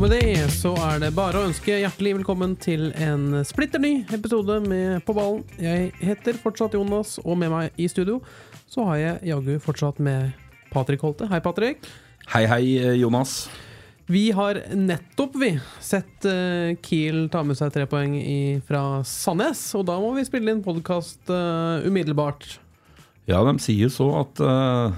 Med det så er det bare å ønske hjertelig velkommen til en splitter ny episode med På ballen. Jeg heter fortsatt Jonas, og med meg i studio så har jeg jaggu fortsatt med Patrick Holte. Hei, Patrick. Hei, hei, Jonas. Vi har nettopp, vi, sett eh, Kiel ta med seg tre poeng fra Sandnes, og da må vi spille inn podkast umiddelbart. Ja, de sier så at uh,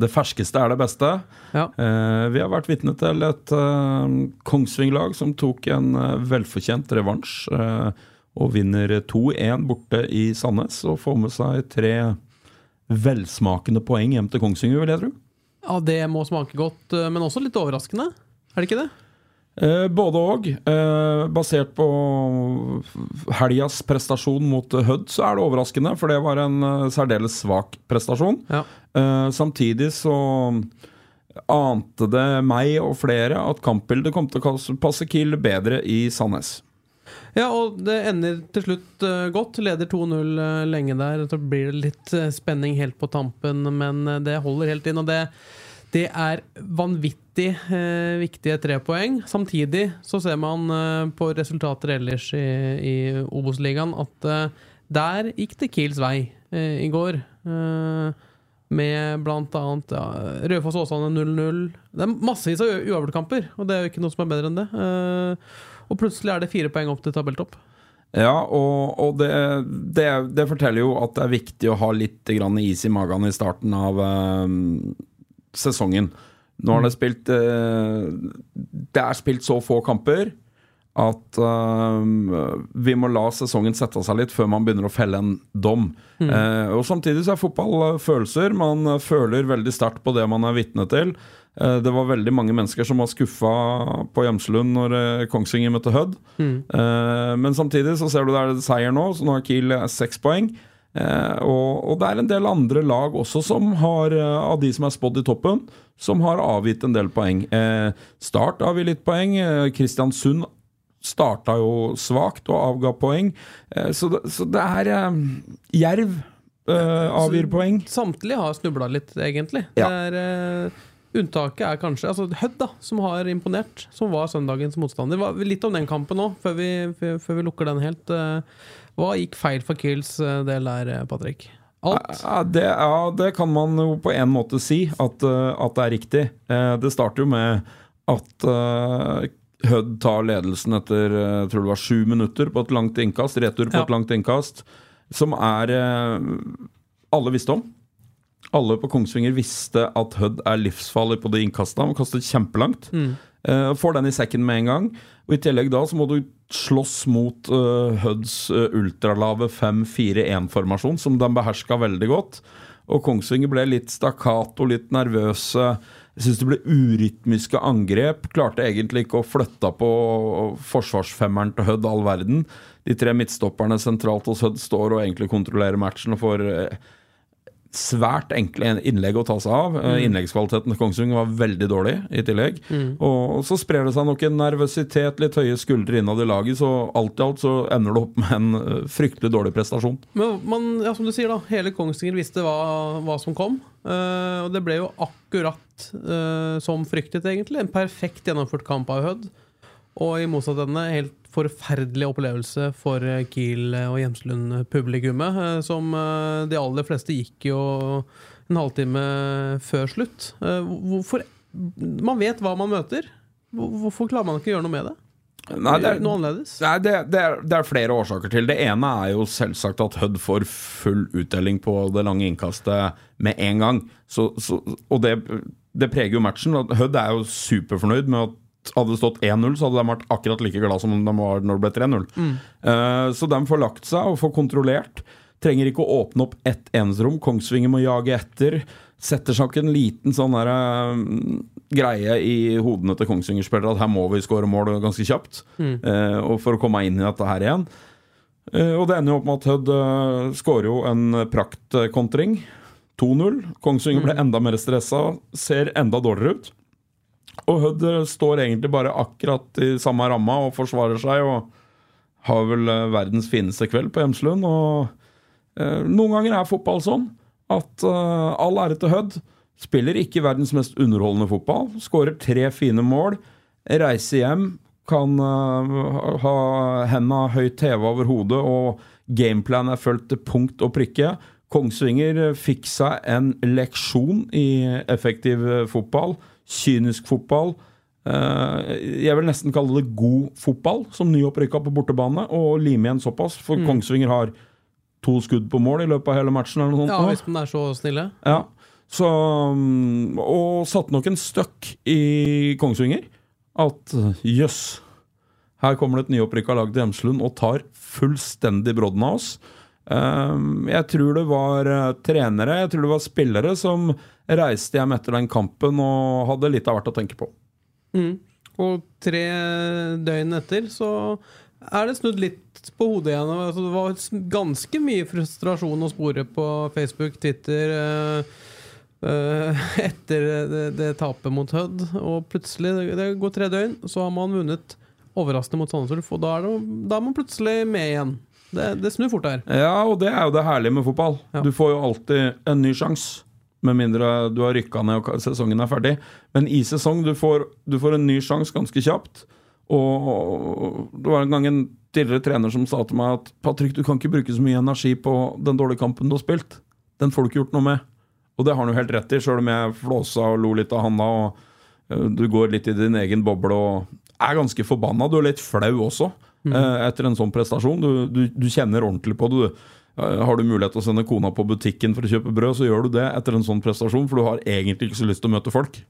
det ferskeste er det beste. Ja. Uh, vi har vært vitne til et uh, Kongsving-lag som tok en eh, velfortjent revansj eh, og vinner 2-1 borte i Sandnes og får med seg tre velsmakende poeng hjem til Kongsvinger, vil jeg tro. ja, det må smake godt, eh, men også litt overraskende. Er det ikke det? Eh, både og. Eh, basert på helgas prestasjon mot eh, Hødd, så er det overraskende, for det var en eh, særdeles svak prestasjon. Ja. Samtidig så ante det meg og flere at kampbildet kom til å passe- Kiel bedre i Sandnes. Ja, og det ender til slutt godt. Leder 2-0 eh, lenge der. Så blir det litt spenning helt på tampen, men det holder helt inn. Og det, det er vanvittig eh, viktige tre poeng. Samtidig så ser man eh, på resultater ellers i, i Obos-ligaen at eh, der gikk det Kiels vei eh, i går. Eh, med blant annet ja, Raufoss-Åsane 0-0. Det er massevis av uavgjortkamper, og det er jo ikke noe som er bedre enn det. Eh, og plutselig er det fire poeng opp til tabelltopp. Ja, og, og det, det, det forteller jo at det er viktig å ha litt is i magen i starten av sesongen. Nå har det spilt eh, Det er spilt så få kamper at uh, vi må la sesongen sette seg litt før man begynner å felle en dom. Eh, og Samtidig så er fotball følelser. Man føler veldig sterkt på det man er vitne til. Uh, det var veldig mange mennesker som var skuffa på Gjemselund når Kongsvinger møtte Hødd. Eh, men samtidig så ser du det er seier nå, så nå har Kiel seks poeng. Eh, og, og det er en del andre lag også som har, eh, av de som er spådd i toppen, som har avgitt en del poeng. Eh, Start vi litt poeng. Kristiansund starta jo svakt og avga poeng. Eh, så, det, så det er Jerv eh, avgir poeng. Samtlige har snubla litt, egentlig. Ja. Det er, eh, unntaket er kanskje altså Hødd, da, som har imponert. Som var søndagens motstander. Litt om den kampen nå, før vi, før, vi lukker den helt. Eh, hva gikk feil for Kiels eh, del der, eh, Patrick? Alt? Ja, det, ja, det kan man jo på en måte si, at, eh, at det er riktig. Det starter jo med at Hødd tar ledelsen etter jeg tror det var sju minutter på et langt innkast. Retur på Ja. et langt innkast. Som er alle visste om. Alle på Kongsvinger visste at Hødd er livsfarlig på de innkastene. Han kastet kjempelangt. Eh, får den i sekken med en gang. Og I tillegg da så må du slåss mot uh, Hødds uh, ultralave 5-4-1-formasjon, som de beherska veldig godt. Og Kongsvinger ble litt stakkato, litt nervøse. Jeg syns det ble urytmiske angrep. Klarte egentlig ikke å flytte på forsvarsfemmeren til Hødd all verden. De tre midtstopperne sentralt hos Hødd står og egentlig kontrollerer matchen og får eh, svært enkle innlegg å ta seg av. Mm. Innleggskvaliteten til Kongsvinger var veldig dårlig i tillegg. Og så sprer det seg nok en nervøsitet, litt høye skuldre innad i laget, så alt i alt så ender det opp med en eh, fryktelig dårlig prestasjon. Men man, ja, som du sier, da. Hele Kongsvinger visste hva, hva som kom. Uh, og det ble jo akkurat uh, som fryktet, egentlig. En perfekt gjennomført kamp av Hødd. Og i motsatt ende helt forferdelig opplevelse for eh, Kiel og Gjemslund-publikummet. eh, Som eh, de aller fleste gikk jo en halvtime før slutt. Eh, Hvorfor Man vet hva man møter. Hvorfor klarer man ikke å gjøre noe med det? Nei, det er, Noe annerledes? Nei, det, det, er, det er flere årsaker til. Det ene er jo selvsagt at Hødd får full uttelling på det lange innkastet med en gang. Så, så, og det, det preger jo matchen. Hødd er jo superfornøyd med hadde det stått 1-0, så hadde de vært akkurat like glad som de var når det ble 3-0. Eh, så de får lagt seg og får kontrollert. Trenger ikke å åpne opp ett eneste rom. Kongsvinger må jage etter. Setter seg ikke en liten sånn der, uh, greie i hodene til Kongsvinger-spillere at her må vi skåre mål ganske kjapt. eh, og for å komme inn i dette her igjen. Og det ender jo opp med at Hødd uh, skårer jo en praktkontring. 2-0. Kongsvinger ble enda mer stressa, ser enda dårligere ut. Og Hødd eh, står egentlig bare akkurat i samme ramma og forsvarer seg og har vel eh, verdens fineste kveld på Hjemslund. Og eh, noen ganger er fotball sånn at eh, all ære til Hødd. Spiller ikke verdens mest underholdende fotball. Skårer tre fine mål. Reiser hjem. Kan eh, ha henda høyt heva over hodet, og gameplan er fulgt til punkt og prikke. Kongsvinger fikk seg en leksjon i effektiv eh, fotball. Kynisk fotball. Eh, jeg vil nesten kalle det god fotball, som nyopprykka på bortebane, og lime igjen såpass. For Kongsvinger har to skudd på mål i løpet av hele matchen. eller noe sånt. Ja, hvis de er så snille. Ja. Så, mm, og satte nok en støkk i Kongsvinger. At jøss, her kommer det et nyopprykka lag til Hjemslund og tar fullstendig brodden av oss. Um, jeg tror det var eh, trenere, jeg tror det var spillere som reiste hjem etter den kampen og hadde litt av hvert å tenke på. Og tre døgn etter så er det snudd litt på hodet igjen. Altså, det var ganske mye frustrasjon å spore på Facebook, Twitter eh, eh, etter det, det tapet mot Hødd. Og plutselig, det går tre døgn, så har man vunnet overraskende mot Sandnes Ulf. Og da er, det, da er man plutselig med igjen. Det, det snur fort her. Ja, og det er jo det herlige med fotball. Ja. Du får jo alltid en ny sjanse. Med mindre du har rykka ned og sesongen er ferdig. Men i sesong du får du får en ny sjanse ganske kjapt. Og det var en gang en tidligere trener som sa til meg at Patrick, du kan ikke bruke så mye energi på den dårlige kampen du har spilt. Den får du ikke gjort noe med. Og det har han jo helt rett i, sjøl om jeg flåsa og lo litt av han da. og eh, Du går litt i din egen boble og er ganske forbanna. Du er litt flau også eh, etter en sånn prestasjon. Du, du, du kjenner ordentlig på det. du. Eh, Har du mulighet til å sende kona på butikken for å kjøpe brød, så gjør du det etter en sånn prestasjon, for du har egentlig ikke så lyst til å møte folk.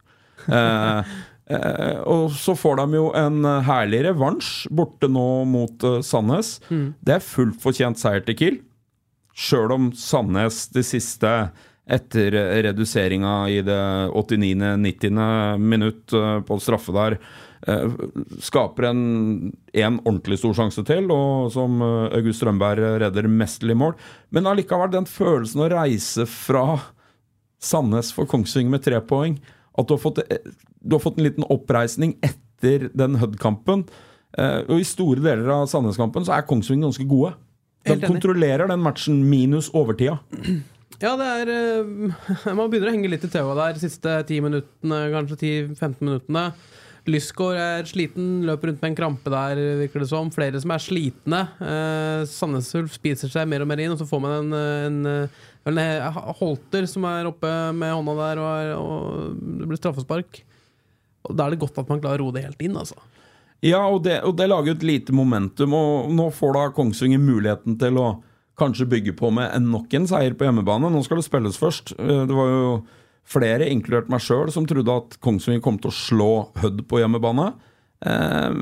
Eh, eh, og så får de jo en herlig revansj borte nå mot uh, Sandnes. Det er fullt fortjent seier til Kiel. Sjøl om Sandnes de siste etter reduseringa i det 89.-90. minutt eh, på straffe der, eh, skaper en, en ordentlig stor sjanse til, og som eh, August Strømberg redder mesterlig mål. Men allikevel, den følelsen å reise fra Sandnes for Kongsvinger med tre poeng, at du har fått, du har fått en liten oppreisning etter den Hødd-kampen. Eh, og i store deler av Sandnes-kampen så er Kongsvinger ganske gode. De kontrollerer den matchen minus overtida. Ja, det er eh, Man begynner å henge litt i tauet der, de siste 10 minuttene, kanskje 10-15 minuttene. Lysgård er sliten, løper rundt med en krampe der, virker det som. Flere som er slitne. Eh, Sandnes Ulf spiser seg mer og mer inn, og så får man en, en, en, Holter som er oppe med hånda der, og, og det blir straffespark. Og Da er det godt at man klarer å roe det helt inn, altså. Ja, og det, og det lager et lite momentum, og nå får da Kongsvinger muligheten til å kanskje bygge på med en nok en seier på hjemmebane. Nå skal det spilles først. Eh, Det var jo flere, inkludert meg sjøl, som trodde at Kongsvinger kom til å slå Hødd på hjemmebane. Eh,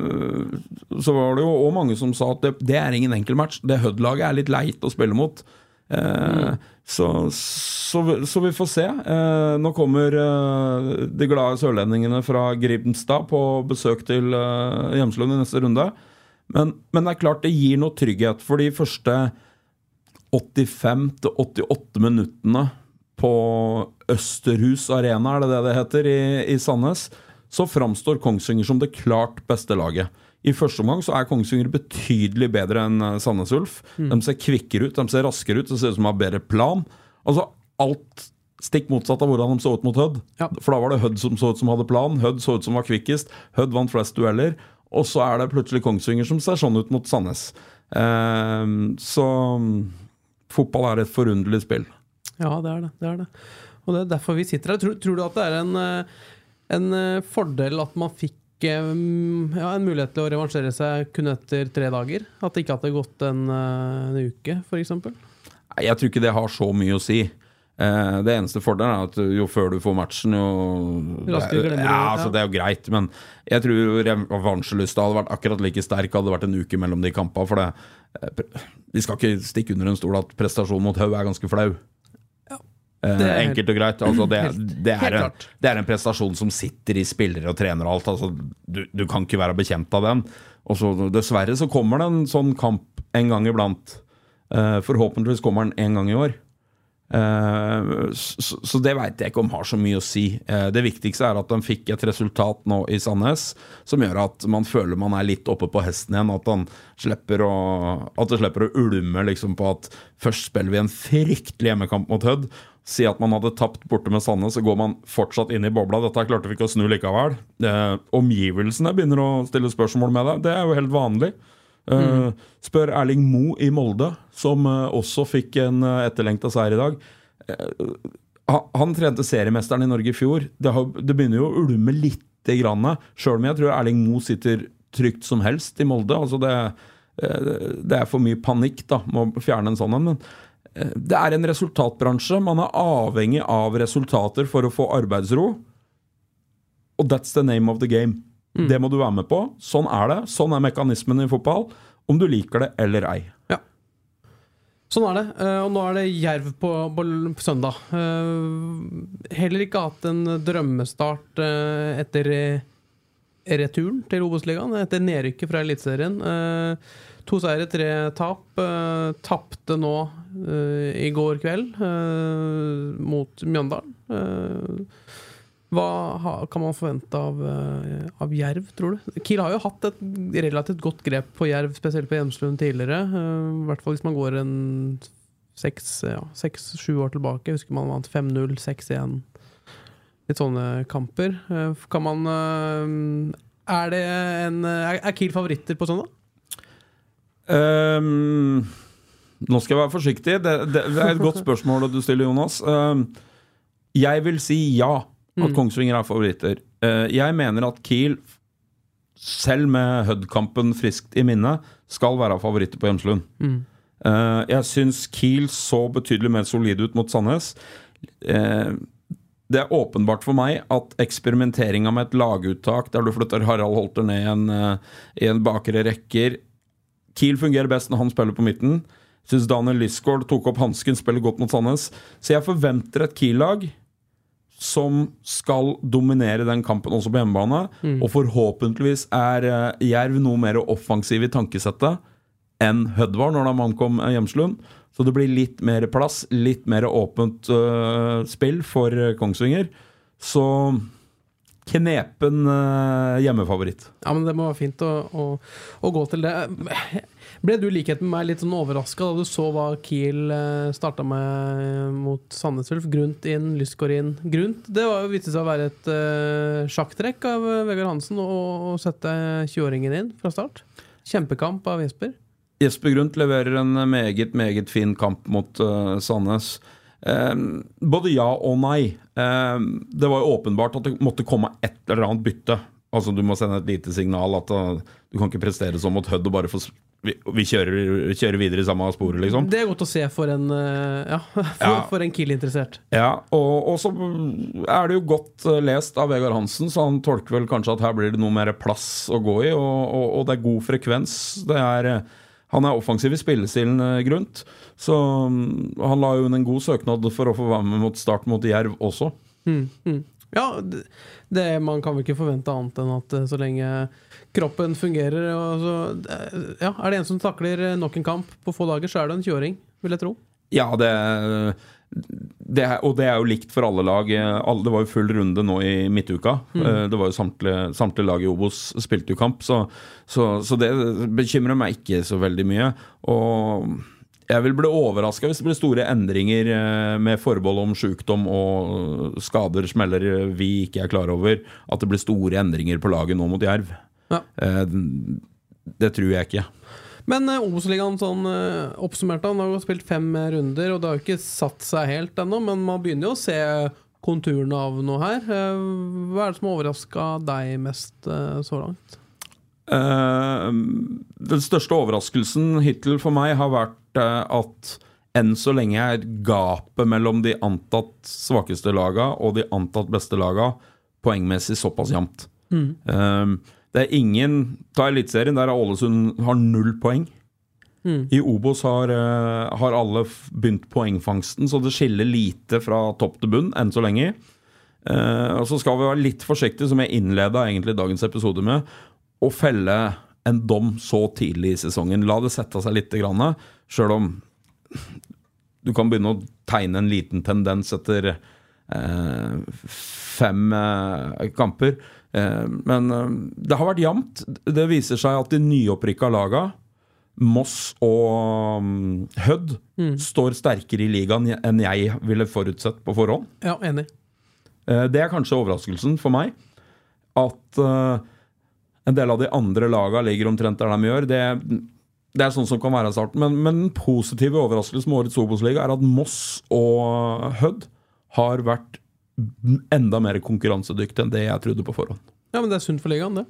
så var det jo òg mange som sa at det, det er ingen enkel match. Det Hødd-laget er litt leit å spille mot. Eh, så, så, så vi får se. Nå kommer de glade sørlendingene fra Grimstad på besøk til Hjemslund i neste runde. Men, men det er klart det gir noe trygghet for de første 85-88 minuttene på Østerhus Arena, er det det det heter, i, i Sandnes, så framstår Kongsvinger som det klart beste laget. I første omgang så er Kongsvinger betydelig bedre enn eh, Sandnes Ulf. De ser kvikkere ut, de ser raskere ut, det ser ut som de har bedre plan. Altså alt stikk motsatt av hvordan de så ut mot Hødd. Ja. For da var det Hødd som så ut som hadde plan, Hødd så ut som var kvikkest, Hødd vant flest dueller. Og så er det plutselig Kongsvinger som ser sånn ut mot Sandnes. Eh, så fotball er et forunderlig spill. Ja, det er det. det er det. Og det er derfor vi sitter her. Tror, tror du at det er en, eh, en eh, fordel at man fikk eh, ja, en mulighet til å revansjere seg kun etter tre dager? At det ikke hadde gått en, en uke, f.eks.? Jeg tror ikke det har så mye å si. Eh, det eneste fordelen er at jo før du får matchen, jo Raskere glemmer du, ja, ja. altså, Det er jo greit, men jeg tror revansjelysta hadde vært akkurat like sterk hadde det vært en uke mellom de kampene. For det, eh, vi skal ikke stikke under en stol at prestasjonen mot Haug er ganske flau. Eh, det er enkelt og greit. Altså, det, det, er en, det er en prestasjon som sitter i spillere og trenere og alt. Altså, du, du kan ikke være bekjent av den. Og så Dessverre så kommer det en sånn kamp en gang iblant. Eh, forhåpentligvis kommer den en gang i år. Eh, så, det veit jeg ikke om har så mye å si. Eh, det viktigste er at de fikk et resultat nå i Sandnes som gjør at man føler man er litt oppe på hesten igjen. At, han slipper å, at det slipper å ulme liksom på at først spiller vi en fryktelig hjemmekamp mot Hødd. Si at man hadde tapt borte med Sandnes, så går man fortsatt inn i bobla. Dette klarte vi ikke å snu likevel. Eh, omgivelsene begynner å stille spørsmål med deg. Det er jo helt vanlig. Eh, spør Erling Mo i Molde, som eh, også fikk en uh, etterlengta seier i dag. Eh, han, trente seriemesteren i Norge i fjor. Det, har, det begynner jo å ulme lite grann. Sjøl om jeg tror Erling Mo sitter trygt som helst i Molde. Altså det, eh, det er for mye panikk da, med å fjerne en sånn en. Men eh, det er en resultatbransje. Man er avhengig av resultater for å få arbeidsro. Og that's the name of the game. Det må du være med på. Sånn er det. Sånn er mekanismen i fotball. Om du liker det eller ei. Ja. Sånn er det. eh, Og nå er det Jerv på, på på søndag. Eh, Heller ikke hatt en drømmestart eh, etter returen til Obos-ligaen, etter nedrykket fra Eliteserien. To seire, tre tap. Tapte nå i går kveld mot Mjøndalen. Hva kan man forvente av, eh, av Jerv, tror du? Kiel har jo hatt et relativt godt grep på Jerv, spesielt på Hjemslund tidligere. eh, I hvert fall hvis man går en seks-sju ja, år tilbake. Husker man vant 5-0, 6-1. Litt sånne kamper. Eh, Kan man Er det en Er Kiel favoritter på søndag? Um, nå skal jeg være forsiktig. Det, det, det er et godt spørsmål du stiller, Jonas. Um, jeg vil si ja, at Kongsvinger er favoritter. Eh, jeg mener at Kiel, selv med Hud-kampen friskt i minne, skal være favoritter på Hjemslund. Mm. jeg syns Kiel så betydelig mer solid ut mot Sandnes. Eh, det er åpenbart for meg at eksperimenteringa med et laguttak der du flytter Harald Holter ned i en, eh, i en bakre rekker Kiel fungerer best når han spiller på midten. Syns Daniel Lisgaard tok opp hansken, spiller godt mot Sandnes. Så jeg forventer et Kiel-lag som skal dominere den kampen også på hjemmebane. Og forhåpentligvis er eh, Jerv noe mer offensiv i tankesettet enn Hødd var når han eh, Hjemslund. Så det blir litt mer plass, litt mer åpent uh, spill for eh, Kongsvinger. Så knepen uh, hjemmefavoritt. Ja, men Det må være fint å, å, å gå til det. Ble du i likhet med meg litt sånn overraska da du så hva Kiel starta med mot Sandnes Ulf? Grunt inn, Lysgård inn. Grunt det var jo viste seg å være et uh, sjakktrekk av eh, Vegard Hansen å, å sette 20-åringen inn fra start. Kjempekamp av Jesper. Jesper Grunt leverer en meget, meget fin kamp mot uh, Sandnes. Eh, både ja og nei. Eh, det var jo åpenbart at det måtte komme et eller annet bytte. Altså Du må sende et lite signal at uh, du kan ikke prestere sånn mot Hødd og bare få Vi, vi kjører, kjører videre i samme sporet, liksom. Det er godt å se for en, eh, ja, for, Ja. for en Kiel-interessert. Ja, og, og så er det jo godt eh, lest av Vegard Hansen, så han tolker vel kanskje at her blir det noe mer plass å gå i, og, og, og det er god frekvens. Det er, eh, han er offensiv i spillestilen Grunt, så mm, han la jo inn en god søknad for å få være med mot start mot Jerv også. Ja, det, man kan vel ikke forvente annet enn at eh, så lenge kroppen fungerer så, eh, ja, Er det en som takler eh, nok en kamp på få dager, så er det en 20-åring, vil jeg tro. Ja, det, det og det er jo likt for alle lag. Det var jo full runde nå i midtuka. Mm. Det var jo samtlige, samtlige lag i Obos spilte jo kamp, så, så, så det bekymrer meg ikke så veldig mye. Og jeg vil bli overraska hvis det blir store endringer eh, med forbehold om sykdom og skader, smeller vi ikke er klar over. At det blir store endringer på laget nå mot Jerv. Ja. Eh, Det tror jeg ikke. Men Obos-ligaen sånn eh, oppsummert, han har spilt fem eh, runder, og det har jo ikke satt seg helt ennå, men man begynner jo å se konturene av noe her. Eh, hva er det som har overraska deg mest eh, så langt? Eh, den største overraskelsen hittil for meg har vært eh, at enn så lenge er gapet mellom de antatt svakeste laga og de antatt beste laga poengmessig såpass jevnt. Um, det er ingen Ta Eliteserien, der er Ålesund har null poeng. I Obos har, eh, har alle begynt poengfangsten, så det skiller lite fra topp til bunn enn så lenge. Eh, og så skal vi være litt forsiktige, som jeg innleda dagens episode med, å felle en dom så tidlig i sesongen. La det sette seg litt, sjøl om du kan begynne å tegne en liten tendens etter eh, fem eh, kamper. Eh, men eh, det har vært jevnt. Det viser seg at de nyopprykka laga, Moss og um, Hødd, står sterkere i ligaen enn jeg ville forutsett på forhånd. Ja, enig. Eh, Det er kanskje overraskelsen for meg. At eh, en del av de andre laga ligger omtrent der de gjør. Det, det er sånn som kan være starten. Men, men den positive overraskelsen med årets Obos-liga er at Moss og Hødd har vært enda mer konkurransedyktige enn det jeg trodde på forhånd. Ja, men det er sunt for ligaen, det.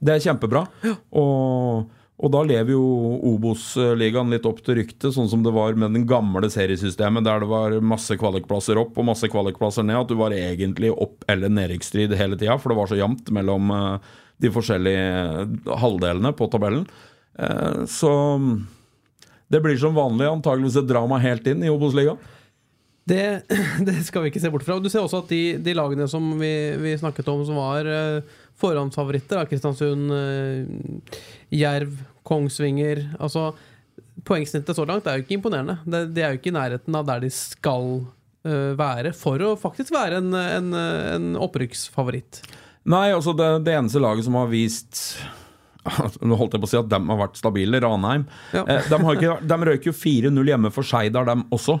Det er kjempebra. Og, og da lever jo Obos-ligaen litt opp til ryktet, sånn som det var med den gamle seriesystemet, der det var masse kvalikplasser opp og masse kvalikplasser ned. At du var egentlig opp- eller nedrykksstrid hele tida, for det var så jevnt mellom eh, de forskjellige halvdelene på tabellen. Eh, Så det blir som vanlig antageligvis et drama helt inn i Obos-ligaen. Det, det skal vi ikke se bort fra. Du ser også at de, de lagene som vi, vi snakket om, som var eh, forhåndsfavoritter, Kristiansund, eh, Jerv, Kongsvinger altså, Poengsnittet så langt er jo ikke imponerende. Det, de er jo ikke i nærheten av der de skal eh, være for å faktisk være en, en, en opprykksfavoritt. Nei, altså det, det eneste laget som har vist Nå holdt jeg på å si at dem har vært stabile, Ranheim. Ja. Eh, de, har ikke, de røyk jo 4-0 hjemme for Skeidar, dem også.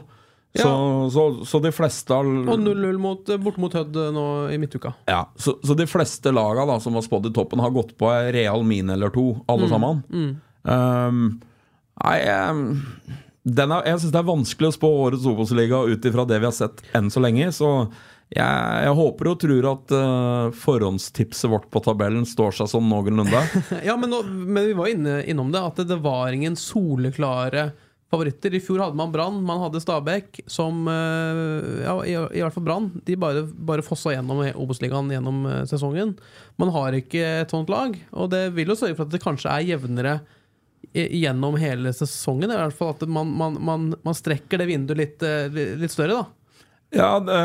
Så, Ja. så, så de fleste Og 0-0 mot, bort mot Hødd nå i midtuka. ja, så, så de fleste laga da, som var spådd i toppen, har gått på real mine eller to, alle sammen. Um, nei, um, den er, jeg syns det er vanskelig å spå årets Obos-liga ut ifra det vi har sett enn så lenge. Så jeg, jeg håper og tror at uh, forhåndstipset vårt på tabellen står seg sånn noenlunde. Ja, men, nå, men vi var inne, innom det, at det, var ingen soleklare favoritter. I fjor hadde man Brann, man hadde Stabæk, som uh, Ja, i, i hvert fall Brann. De bare, bare fossa gjennom Obos-ligaen gjennom uh, sesongen. Man har ikke et sånt lag, og det vil jo sørge for at det kanskje er jevnere gjennom hele sesongen. I hvert fall at man, man, man, man strekker det vinduet litt, litt større, da. Ja, det,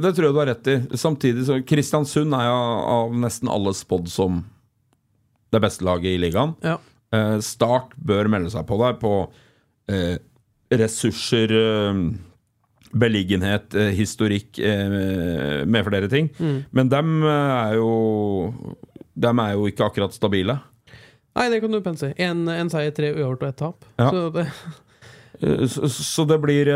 det tror jeg du har rett i. Samtidig så Kristiansund er jo av nesten alle spådd som det beste laget i ligaen. Ja. Eh, Start bør melde seg på der på eh, ressurser, eh, beliggenhet, eh, historikk eh, med flere ting. Men dem eh, er jo Dem er jo ikke akkurat stabile. Nei, det kan du pense. Én En, en seier, tre uavgjort og ett tap. Ja. Så det, Så, så det blir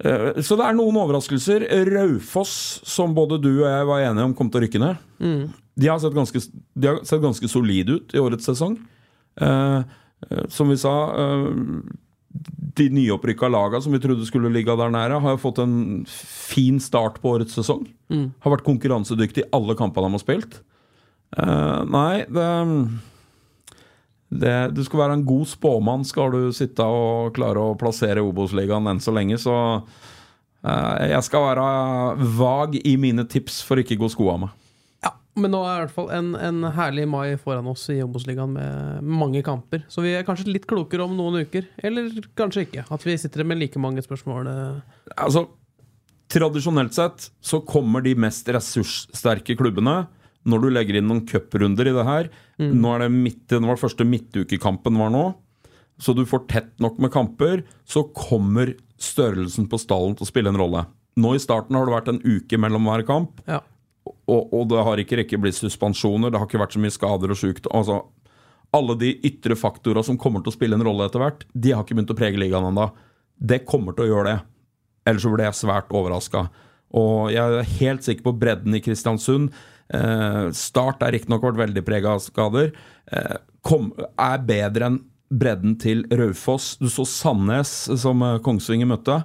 Så det er noen overraskelser. Raufoss, som både du og jeg var enige om kom til å rykke ned, de, har sett ganske, de har sett ganske solide ut i årets sesong. Eh, eh, som vi sa eh, De nyopprykka laga som vi trodde skulle ligge der nære, har fått en fin start på årets sesong. Har vært konkurransedyktig i alle kampene de har spilt. Eh, nei, det det, du skal være en god spåmann skal du sitte og klare å plassere Obos-ligaen enn så lenge, så uh, jeg skal være vag i mine tips for ikke å gå sko av meg. Ja, men nå er i hvert fall en, en herlig mai foran oss i Obos-ligaen med mange kamper. Så vi er kanskje litt klokere om noen uker. Eller kanskje ikke. At vi sitter med like mange spørsmål. eh. Altså, tradisjonelt sett så kommer de mest ressurssterke klubbene når du legger inn noen cuprunder i det her. Nå er det midt, nå var første midtukekampen var nå. Så du får tett nok med kamper, så kommer størrelsen på stallen til å spille en rolle. Nå i starten har det vært en uke mellom hver kamp. Ja. og, og det har ikke rekke blitt suspensjoner, det har ikke vært så mye skader og sjukt. Altså, alle de ytre faktorene som kommer til å spille en rolle etter hvert, de har ikke begynt å prege ligaen ennå. Det kommer til å gjøre det. Ellers så ble jeg svært overraska. Og jeg er helt sikker på bredden i Kristiansund. Eh, start er riktignok vært veldig prega av skader. Eh, kom, er bedre enn bredden til Raufoss. Du så Sandnes, som eh, Kongsvinger møtte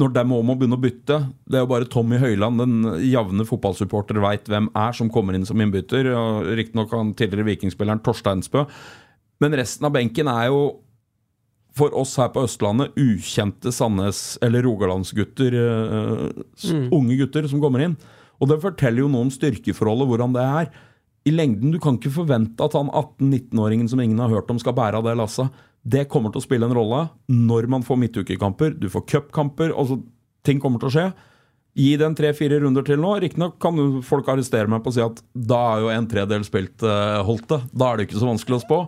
når de òg må begynne å bytte Det er jo bare Tommy Høiland, den jevne fotballsupporter, veit hvem er som kommer inn som innbytter. Riktignok han tidligere vikingspilleren Torsteinsbø. Men resten av benken er jo for oss her på Østlandet ukjente Sandnes- eller Rogalandsgutter, Uh, mm. unge gutter som kommer inn. Og det forteller jo noe om styrkeforholdet, hvordan det er. I lengden, Du kan ikke forvente at han 18-19-åringen som ingen har hørt om, skal bære av det lasset. Det kommer til å spille en rolle når man får midtukekamper, du får cupkamper. Altså, ting kommer til å skje. Gi den tre-fire runder til nå. Riktignok kan folk arrestere meg på å si at da er jo en tredel spilt, uh, Holte. Da er det ikke så vanskelig å spå.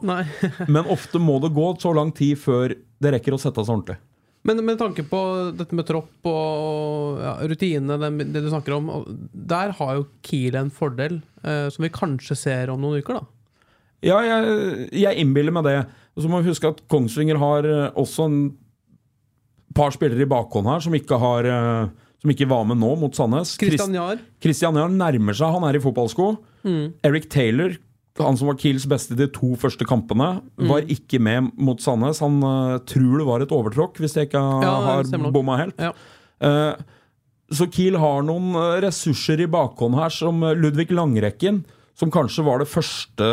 Men ofte må det gå så lang tid før det rekker å sette seg ordentlig. Men med tanke på dette med tropp og ja, rutinene, det, det du snakker om, der har jo Kiel en fordel eh, som vi kanskje ser om noen uker, da. Ja, jeg, jeg innbiller meg det. Og Så må vi huske at Kongsvinger har eh, også en par spillere i bakhånd her som ikke, har, eh, som ikke var med nå mot Sandnes. Christian Jahr. Christian Jahr nærmer seg, han er i fotballsko. Eric Taylor, han som var Kiels beste de to første kampene, var ikke med mot Sandnes. Han uh, tror det var et overtråkk, hvis jeg ikke Ja, har bomma helt. Ja. Uh, så Kiel har noen eh, ressurser i bakhånd her, som Ludvig Langrekken, som kanskje var det første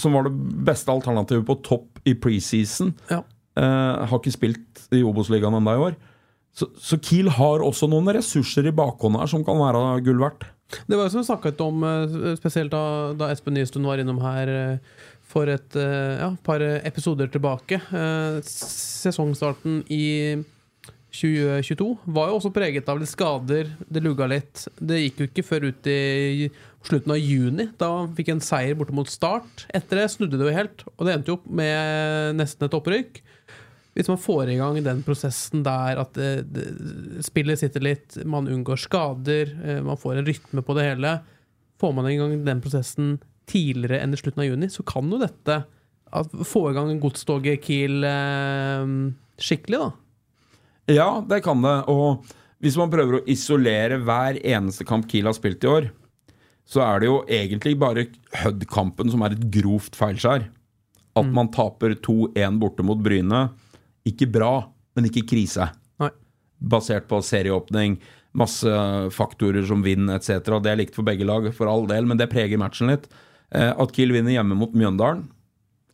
Som var det beste alternativet på topp i preseason. Ja. Eh, har ikke spilt i Obos-ligaen ennå i år. Så, så Kiel har også noen ressurser i bakhånd her som kan være gull verdt. Det var jo som vi snakket om, eh, spesielt da, da Espen Nystuen var innom her eh, for et eh, ja, par episoder tilbake. Sesongstarten i 2022 var jo også preget av litt skader. Det lugga litt. Det gikk jo ikke før ut i slutten av juni. Da fikk en seier borte mot Start. Etter det snudde det jo helt, og det endte jo opp med nesten et opprykk. Hvis man får i gang den prosessen der at det, det, spillet sitter litt, man unngår skader, eh, man får en rytme på det hele Får man i gang den prosessen tidligere enn i slutten av juni, så kan jo dette at, få i gang godstoget Kiel eh, skikkelig, da. Ja, det kan det. Og hvis man prøver å isolere hver eneste kamp Kiel har spilt i år, så er det jo egentlig bare Hødd-kampen som er et grovt feilskjær. At man taper 2-1 borte mot Bryne. Ikke bra, men ikke krise. Nei. Basert på serieåpning, masse faktorer som vind etc. Det er likt for begge lag, for all del, men det preger matchen litt. Eh, at Kiel vinner hjemme mot Mjøndalen,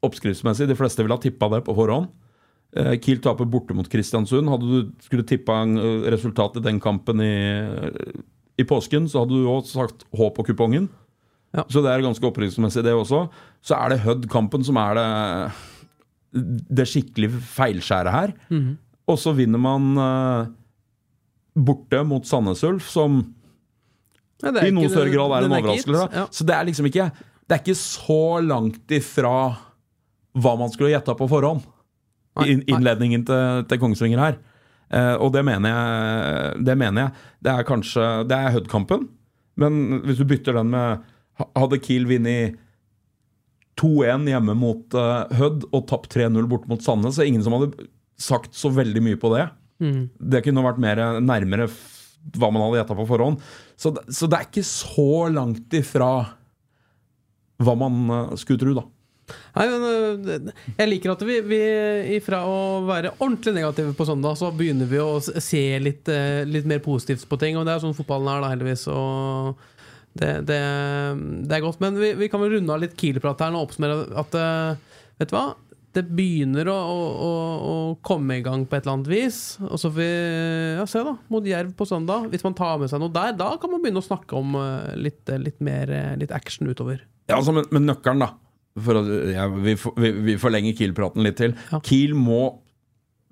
oppskriftsmessig, de fleste ville ha tippa det på forhånd. Eh, Kiel taper borte mot Kristiansund. Hadde du skulle tippa eh, resultatet i den kampen i, i påsken, så hadde du også sagt H på kupongen. Ja. Så det er ganske opprykksmessig, det også. Så er det Hødd-kampen som er det, det skikkelig feilskjæret her. Og så vinner man uh, borte mot Sandnes Ulf, som Ja, i noe større grad er en overraskelse. Ja. Så det er liksom ikke Det er ikke så langt ifra hva man skulle gjetta på forhånd. Nei. innledningen til, til Kongsvinger her. Uh, og det mener jeg Det mener jeg. Det er kanskje Det er Hud-kampen, men hvis du bytter den med Hadde Kiel vunnet 2-1 hjemme mot uh, Hødd og tapt 3-0 bort mot Sandnes, så ingen som hadde sagt så veldig mye på det. Mm. Det kunne vært mer nærmere hva man hadde gjetta på forhånd. Så, så det er ikke så langt ifra hva man eh, skulle tro, da. Nei, men Jeg liker at vi, vi ifra å være ordentlig negative på søndag, så begynner vi å se litt, eh, litt mer positivt på ting. Og det er sånn fotballen er, da, heldigvis. Og det, det, det er godt. Men vi, vi kan vel runde av litt Kiel-prat her og oppsummere at eh, Vet du hva? Det begynner å, å, å, komme i gang på et eller annet vis. Og så får vi ja, se, da. Mot Jerv på søndag. Hvis man tar med seg noe der, da kan man begynne å snakke om eh, litt, litt mer eh, litt action utover. Ja, altså, men, men nøkkelen, da for ja, vi, vi, vi forlenger Kiel-praten litt til. Ja. Kiel må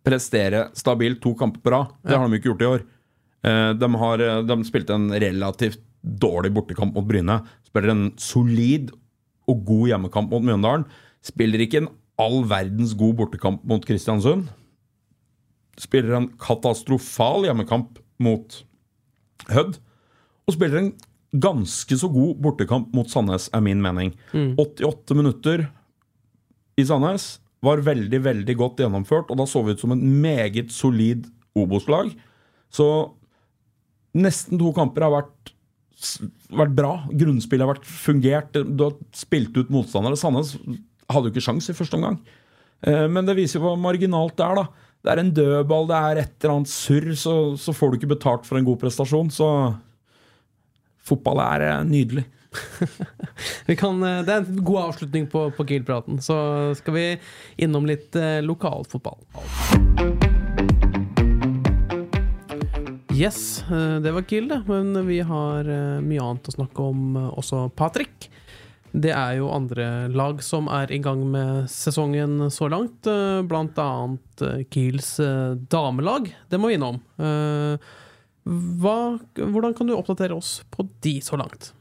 prestere stabilt to kamper på rad. Det har de ikke gjort i år. Eh, De, har, eh, de spilte en relativt dårlig bortekamp mot Bryne. Spiller en solid og god hjemmekamp mot Mjøndalen. Spiller ikke en all verdens god bortekamp mot Kristiansund. Spiller en katastrofal hjemmekamp mot Hødd. Og spiller en ganske så god bortekamp mot Sandnes, er min mening. 88 minutter i Sandnes var veldig, veldig godt gjennomført, og da så vi ut som en meget solid Obos-lag. Så nesten to kamper har vært, vært bra. Grunnspillet har vært fungert. Du har spilt ut motstandere. Sandnes hadde jo ikke sjans i første omgang. Eh, Men det viser jo hvor marginalt det er, da. Det er en dødball, det er et eller annet surr, så, så får du ikke betalt for en god prestasjon. Så fotball er eh, nydelig. Kan, eh, det er en god avslutning på, på Kiel-praten. Så skal vi innom litt eh, lokalfotball. Yes, eh, det var Kiel, det. Men vi har eh, mye annet å snakke om eh, også, Patrick. Det er jo andre lag som er i gang med sesongen så langt. Blant annet Kiels damelag. Det må vi innom. Hva, hvordan kan du oppdatere oss på de så langt?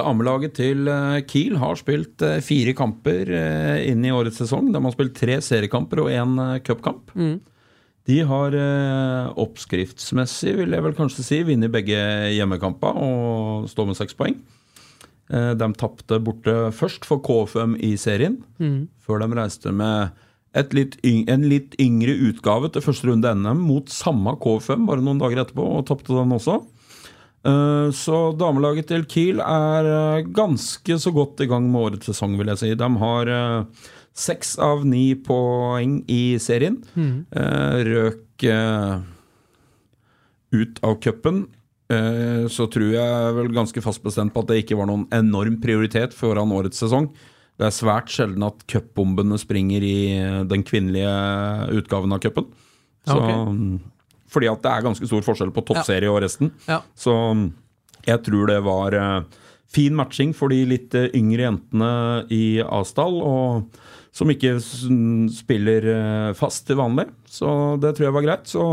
Damelaget til Kiel har spilt fire kamper inn i årets sesong. De har spilt tre seriekamper og én cupkamp. De har eh, oppskriftsmessig, vil jeg vel kanskje si, vunnet begge hjemmekamper og står med seks poeng. Eh, De tapte borte først for KFM i serien, før de reiste med et litt en litt yngre utgave til første runde NM mot samme KFM bare noen dager etterpå, og tapte den også. Eh, Så damelaget til Kiel er ganske så godt i gang med årets sesong, vil jeg si. De har seks av ni poeng i serien. Eh, Røk eh, ut av cupen. eh, Så tror jeg vel ganske fast bestemt på at det ikke var noen enorm prioritet foran årets sesong. Det er svært sjelden at cupbombene springer i den kvinnelige utgaven av cupen. Ja, Så, mm, Fordi at det er ganske stor forskjell på toppserie og resten. Ja. Så mm, jeg tror det var fin matching for de litt yngre jentene i Asdal, og som ikke spiller eh, fast til vanlig. Så det tror jeg var greit. Så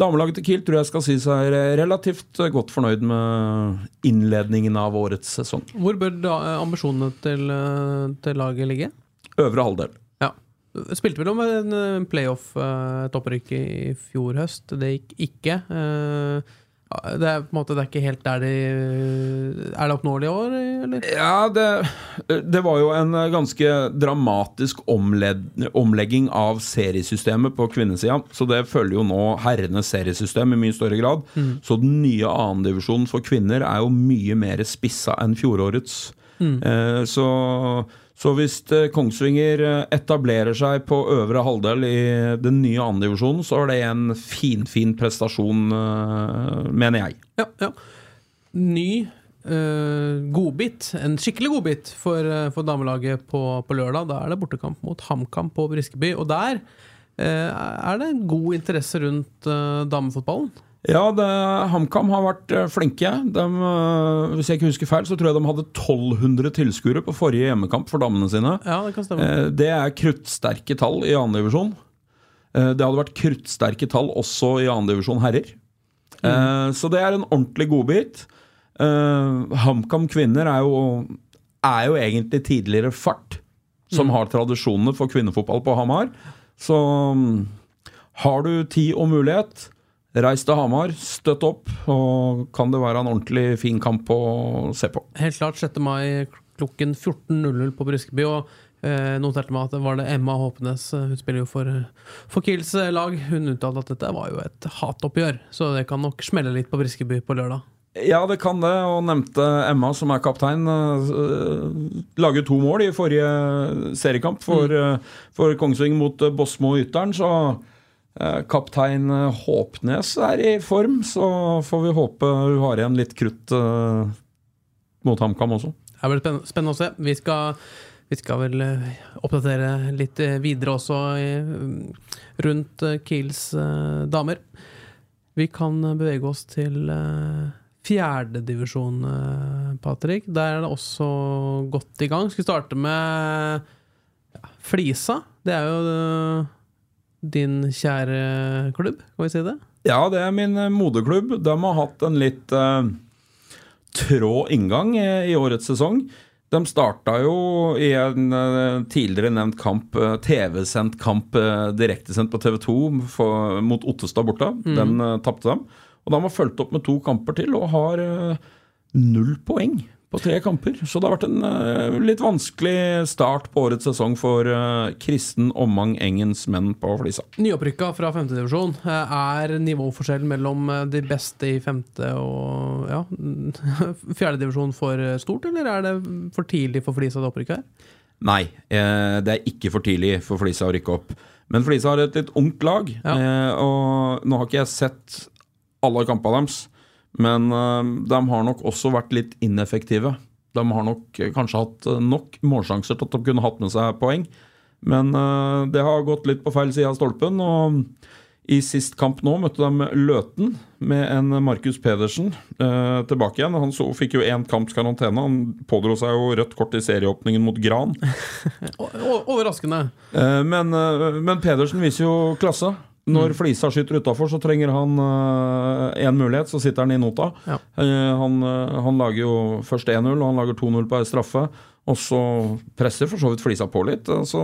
damelaget til Kiel tror jeg skal si seg eh, relativt eh, godt fornøyd med innledningen av årets sesong. Hvor bør da, ambisjonene til, eh, til laget ligge? Øvre halvdel. Ja. Spilte vel om en eh, playoff, eh, i fjor høst. Det gikk ikke. Eh, Det er på en måte det er ikke helt der de Er det oppnåelig i år, eller? Ja, det, det var jo en ganske dramatisk omled, omlegging av seriesystemet på kvinnesida. Så det følger jo nå herrenes seriesystem i mye større grad. Så den nye annendivisjonen for kvinner er jo mye mer spissa enn fjorårets. Eh, så, så hvis eh, Kongsvinger eh, etablerer seg på øvre halvdel i den nye andredivisjonen, så er det en finfin fin prestasjon, eh, mener jeg. Ja, ja. Ny eh, godbit, en skikkelig godbit for, for damelaget på, på lørdag. Da er det bortekamp mot HamKam på Briskeby. Og der eh, er det god interesse rundt eh, damefotballen. Ja, det, HamKam har vært eh, flinke. De, eh, hvis jeg ikke husker feil, så tror jeg de hadde 1200 tilskuere på forrige hjemmekamp for damene sine. Ja, det kan stemme. Eh, Det er kruttsterke tall i divisjon Det hadde vært kruttsterke tall også i divisjon herrer. Mm. Så det er en ordentlig godbit. HamKam kvinner er jo, er jo egentlig tidligere Fart, som har tradisjonene for kvinnefotball på Hamar. Så mm, har du tid og mulighet, reis til Hamar, støtt opp, og kan det være en ordentlig fin kamp å se på. Helt klart 6. mai klokken 14.00 på Briskeby. Og eh, noterte meg at det var det Emma Håpenes, eh, hun spiller jo for, for Kiels eh, lag, hun uttalte at dette var jo et hatoppgjør. Så det kan nok smelle litt på Briskeby på lørdag. Ja, det kan det, og nevnte Emma, som er kaptein, laget to mål i forrige seriekamp for, mm. for Kongsvinger mot Bosmo og Ytteren, så eh, kaptein eh, Håpnes er i form, så får vi håpe hun har igjen litt krutt eh, mot HamKam også. Det blir spenn- spennende å se. Vi skal, vi skal vel eh, oppdatere litt eh, videre også eh, rundt eh, Kiels eh, damer. Vi kan eh, bevege oss til eh, fjerdedivisjon, eh, Patrick. Der er det også godt i gang. Skal vi starte med Flisa? Det er jo eh, din kjære klubb, kan vi si det? Ja, det er min eh, moderklubb. De har hatt en litt eh, trå inngang i, årets sesong. De starta jo i en eh, tidligere nevnt kamp, eh, TV-sendt kamp, direktesendt på TV2 for, mot Ottestad borte. Den uh, tapte dem. Og de har fulgt opp med to kamper til og har eh, null poeng på tre kamper. Så det har vært en uh, litt vanskelig start på årets sesong for uh, Kristen Omang Engens menn på Flisa. Nyopprykka fra femtedivisjon. Er nivåforskjellen mellom eh, de beste i femte og ja, fjerdedivisjon for stort, eller er det for tidlig for Flisa det opprykket her? Nei, eh, det er ikke for tidlig for Flisa å rykke opp. Men Flisa har et litt ungt lag, Ja. eh, og nå har ikke jeg sett alle kampene deres. Men eh, de har nok også vært litt ineffektive. De har nok eh, kanskje hatt eh, nok målsjanser til at de kunne hatt med seg poeng. Men det har gått litt på feil side av stolpen. og i sist kamp nå møtte de Løten med en Markus Pedersen eh, tilbake igjen. Han så, fikk jo én kamps karantene. Han pådro seg jo rødt kort i serieåpningen mot Gran. Overraskende. Eh, men, eh, men Pedersen viser jo klasse. Når Flisa skyter utafor, så trenger han én mulighet, så sitter han i nota. Ja. Uh, han, uh, han lager jo først 1-0, og han lager 2-0 på ei straffe. Og så presser for så vidt Flisa på litt. og Så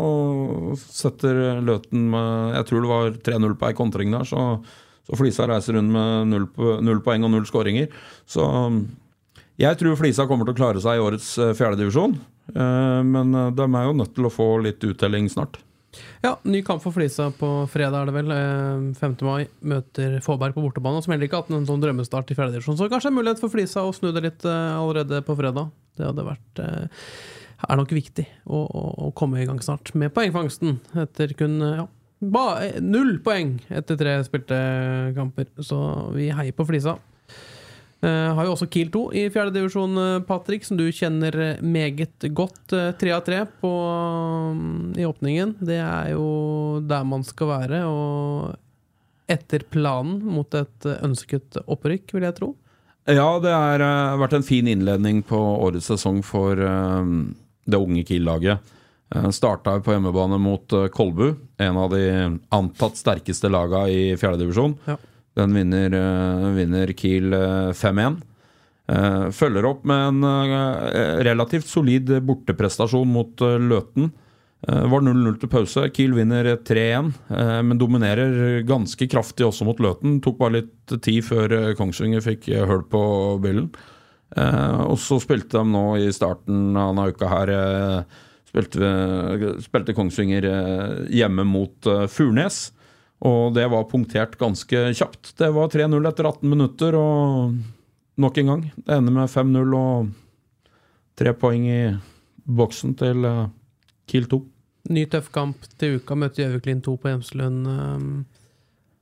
setter Løten med Jeg tror det var 3-0 på ei kontring der, så, så Flisa reiser rundt med null, null poeng og null skåringer. Så jeg tror Flisa kommer til å klare seg i årets eh, fjerdedivisjon. Eh, Men eh, de er jo nødt til å få litt uttelling snart. Ja, ny kamp for Flisa på fredag, er det vel. Eh, 5. mai møter Fåberg på bortebane, som heller ikke har hatt en sånn drømmestart i fjerdedivisjon. Så kanskje en mulighet for Flisa å snu det litt eh, allerede på fredag. Det hadde vært eh, er nok viktig å, å, å komme i gang snart med poengfangsten etter kun eh, ja, eh, null poeng etter tre spilte kamper. Så vi heier på Flisa. Eh, har jo også Kiel 2 i fjerdedivisjon, Patrick, som du kjenner eh, meget godt. Eh, Tre av tre mm, i åpningen. Det er jo der man skal være, og etter planen mot et eh, ønsket opprykk, vil jeg tro. Ja, det har eh, vært en fin innledning på årets sesong for eh, det unge Kiel-laget. Starta på hjemmebane mot eh, Kolbu, en av de antatt sterkeste laga i fjerdedivisjon. Ja. Den vinner, eh, vinner Kiel eh, 5-1. Eh, følger opp med en eh, relativt solid borteprestasjon mot eh, Løten. Eh, var 0-0 til pause. Kiel vinner 3-1, eh, men dominerer ganske kraftig også mot Løten. Tok bare litt tid før eh, Kongsvinger fikk eh, hull på byllen. Eh, og så spilte de nå i starten av denne uka her eh, spilte, spilte Kongsvinger eh, hjemme mot eh, Furnes. Og det var punktert ganske kjapt. Det var 3-0 etter 18 minutter, og nok en gang. Det ender med 5-0 og tre poeng i boksen til eh, Kiel 2. Ny tøff kamp til uka, møter Gjøviklin 2 på Hjemslund. Um,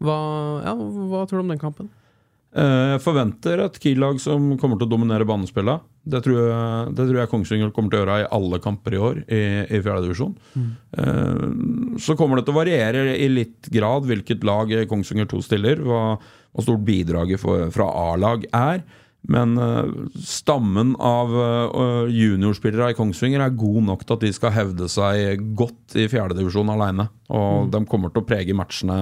Hva, ja, hva tror du om den kampen? Eh, Jeg forventer et Kiel-lag som kommer til å dominere banespillet. Det tror jeg, det tror jeg Kongsvinger kommer til å gjøre i alle kamper i år i, i fjerdedivisjon. Eh, Så kommer det til å variere i litt grad hvilket lag Kongsvinger 2 stiller, hva, hva stort bidraget for, fra A-lag er. Men eh, stammen av eh, juniorspillere i Kongsvinger er god nok til at de skal hevde seg godt i fjerdedivisjon aleine. Og de kommer til å prege matchene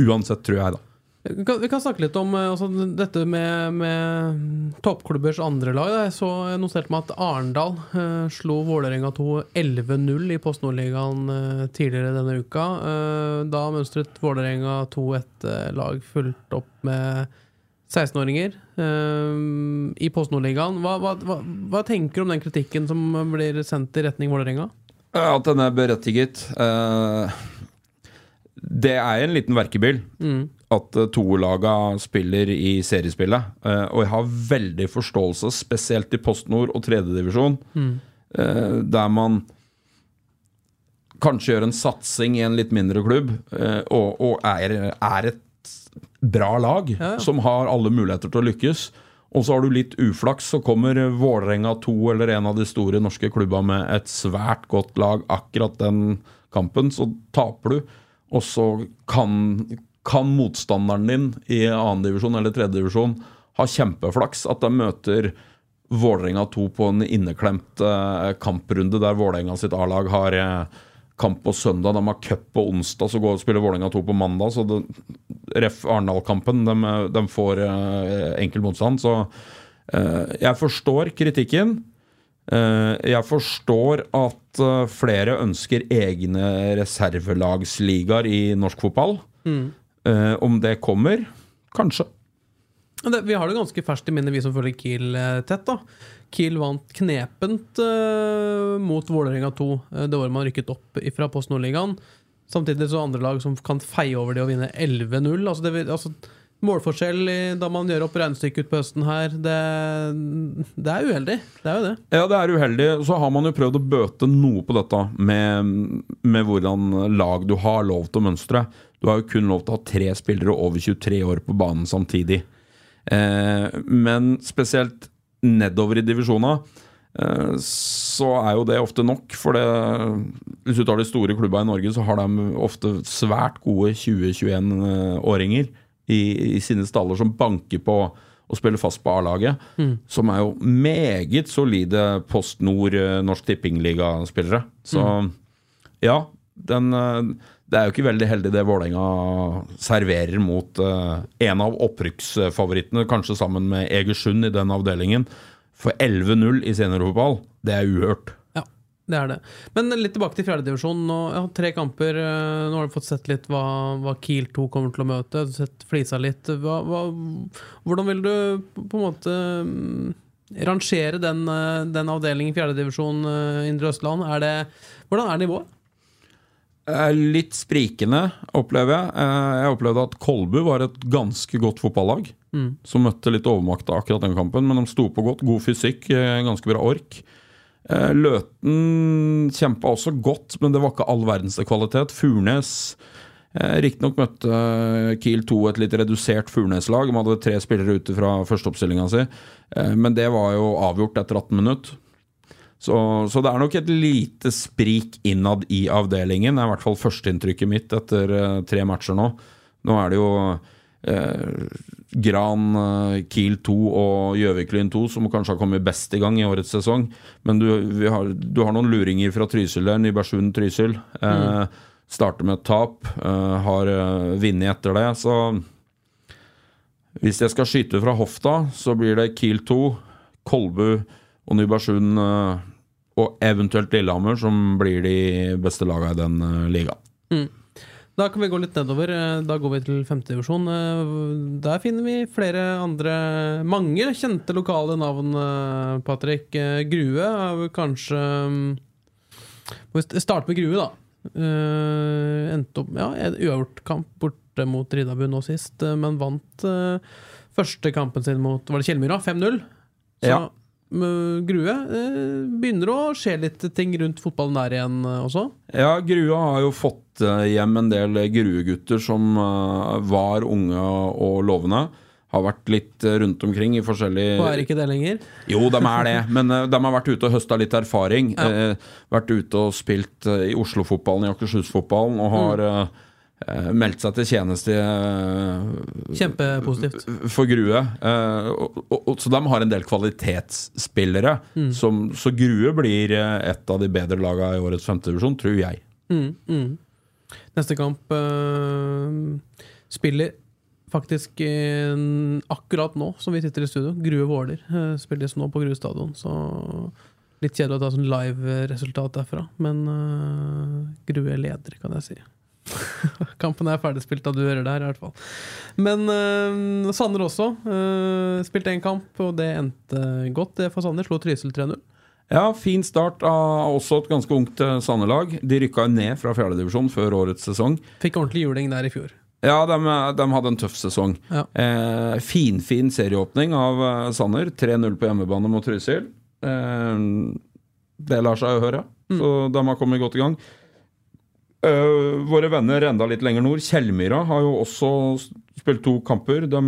uansett, tror jeg, da. Vi kan, vi kan snakke litt om eh, altså, dette med, med toppklubbers andre lag. da. Jeg så jeg noterte meg at Arendal eh, slo Vålerenga 2 11-0 i Post Nordligaen eh, tidligere denne uka. Eh, da mønstret Vålerenga 2 et eh, lag fulgt opp med 16-åringer eh, i Post Nord-ligaen. Hva, hva, hva, hva tenker du om den kritikken som blir sendt i retning Vålerenga? At den er berettiget. Det er en liten verkebyll at to toerlaga spiller i seriespillet. Eh, og jeg har veldig forståelse, spesielt i Post Nord og tredjedivisjon, mm. der man kanskje gjør en satsing i en litt mindre klubb, eh, og, og er, er et bra lag Ja, ja. som har alle muligheter til å lykkes. Og så har du litt uflaks, så kommer Vålerenga 2 eller en av de store norske klubba med et svært godt lag akkurat den kampen, så taper du. Og så kan, kan motstanderen din i annendivisjon eller 3. divisjon ha kjempeflaks. At de møter Vålerenga 2 på en inneklemt eh, kamprunde der Vålerenga sitt A-lag har eh, kamp på søndag. De har cup på onsdag, så går og spiller Vålerenga 2 på mandag. Så det, ref Arendal-kampen, de, de får eh, enkel motstand. Så jeg forstår kritikken. Jeg forstår at flere ønsker egne reservelagsligaer i norsk fotball. Eh, om det kommer? Kanskje. Det, vi har det ganske ferskt i minne, vi som følger Kiel eh, tett. da Kiel vant knepent uh, mot Vålerenga 2 uh, det året man rykket opp fra Post Nordligaen. Samtidig så andre lag som kan feie over det å vinne 11-0. Altså det, altså, målforskjell i, da man gjør opp regnestykket ut på høsten her, det, det er uheldig. Det er jo det. Ja, det er uheldig. Så har man jo prøvd å bøte noe på dette med, med hvordan lag du har lov til å mønstre. Du har jo kun lov til å ha tre spillere over 23 år på banen samtidig. Eh, men spesielt nedover i divisjona, eh, så er jo det ofte nok. For det, hvis du tar de store klubba i Norge, så har de ofte svært gode 20-21-åringer i, i sine staller som banker på å spille fast på A-laget. Som er jo meget solide Post Nord eh, Norsk Tippingliga-spillere. Så ja, den, det er jo ikke veldig heldig det Vålerenga serverer mot uh, en av opprykksfavorittene, kanskje sammen med Egersund i den avdelingen. For 11-0 i seniorfotball, det er uhørt. Ja, det er det. Men litt tilbake til fjerdedivisjon. Ja, tre kamper. eh, Nå har du fått sett litt hva, hva Kiel 2 kommer til å møte. Du har sett flisa litt. Hva, hva, hvordan vil du på en måte mm, rangere den, eh, den avdelingen i fjerdedivisjon Indre Østland? Er det, hvordan er nivået? Eh, Litt sprikende, opplever jeg. Eh, Jeg opplevde at Kolbu var et ganske godt fotballag. Som møtte litt overmakta akkurat den kampen, men de sto på godt. God fysikk, eh, ganske bra ork. Løten kjempa også godt, men det var ikke all verdens kvalitet. Furnes Riktignok møtte Kiel 2 et litt redusert Furnes-lag. De hadde tre spillere ute fra førsteoppstillinga si, men det var jo avgjort etter 18 minutter. Så, så det er nok et lite sprik innad i avdelingen. Det er i hvert fall førsteinntrykket mitt etter uh, tre matcher nå. Nå er det jo uh, Gran, uh, Kiel 2 og Gjøviklyn 2 som kanskje har kommet best i gang i årets sesong. Men du, vi har, du har noen luringer fra Trysil der. Nybergsund-Trysil. Mm. Starter med et tap. Har vunnet etter det. Så hvis jeg skal skyte fra hofta, så blir det Kiel 2, Kolbu og Nybergsund og eventuelt Lillehammer som blir de beste lagene i den ligaen. Mm. Da kan vi gå litt nedover. Eh, Da går vi til femtedivisjon. Der finner vi flere andre Mange kjente lokale navn, eh, Patrick. Eh, Grue er kanskje mm, Må vi starte med Grue, da. Eh, endte opp ja, en uavgjort kamp borte mot Ridabu nå sist, eh, men vant eh, første kampen sin mot Var det Kjellmyra? 5-0. Så Ja. Mm, Grue eh, begynner å skje litt ting rundt fotballen der igjen eh, også. Ja, Grue har jo fått eh, hjem en del Grue-gutter som var unge og lovende. Har vært litt rundt omkring i forskjellige Og er ikke det lenger. Jo, de er det, men de har vært ute og høsta litt erfaring. Ja. Vært ute og spilt i Oslo-fotballen, i Akershus-fotballen, og har eh, meldt seg til tjeneste eh, Kjempepositivt. for Grue. Eh, så de har en del kvalitetsspillere. Som, så Grue blir eh, et av de bedre lagene i årets femtedivisjon, tror jeg. Mm, mm. Neste kamp uh, spiller faktisk uh, akkurat nå, som vi sitter i studio. Grue Våler uh, spilles nå på Grue stadion. Så litt kjedelig å ta sånn live-resultat derfra. Men Grue leder, kan jeg si. Kampen er ferdigspilt da du hører det her, i hvert fall. Men uh, Sander også. Uh, spilte én kamp, og det endte godt. Det for Sander. slo Trysil 3-0. Ja, fin start av også et ganske ungt Sander-lag. De rykka ned fra fjerdedivisjon før årets sesong. Fikk ordentlig juling der i fjor. Ja, de, de hadde en tøff sesong. Ja. Eh, Finfin serieåpning av Sander. Sanner. 3-0 på hjemmebane mot Trysil. Eh, det lar seg jo høre, så de har kommet godt i gang. Eh, våre venner enda litt lenger nord, Kjellmyra, har jo også spilt to kamper. De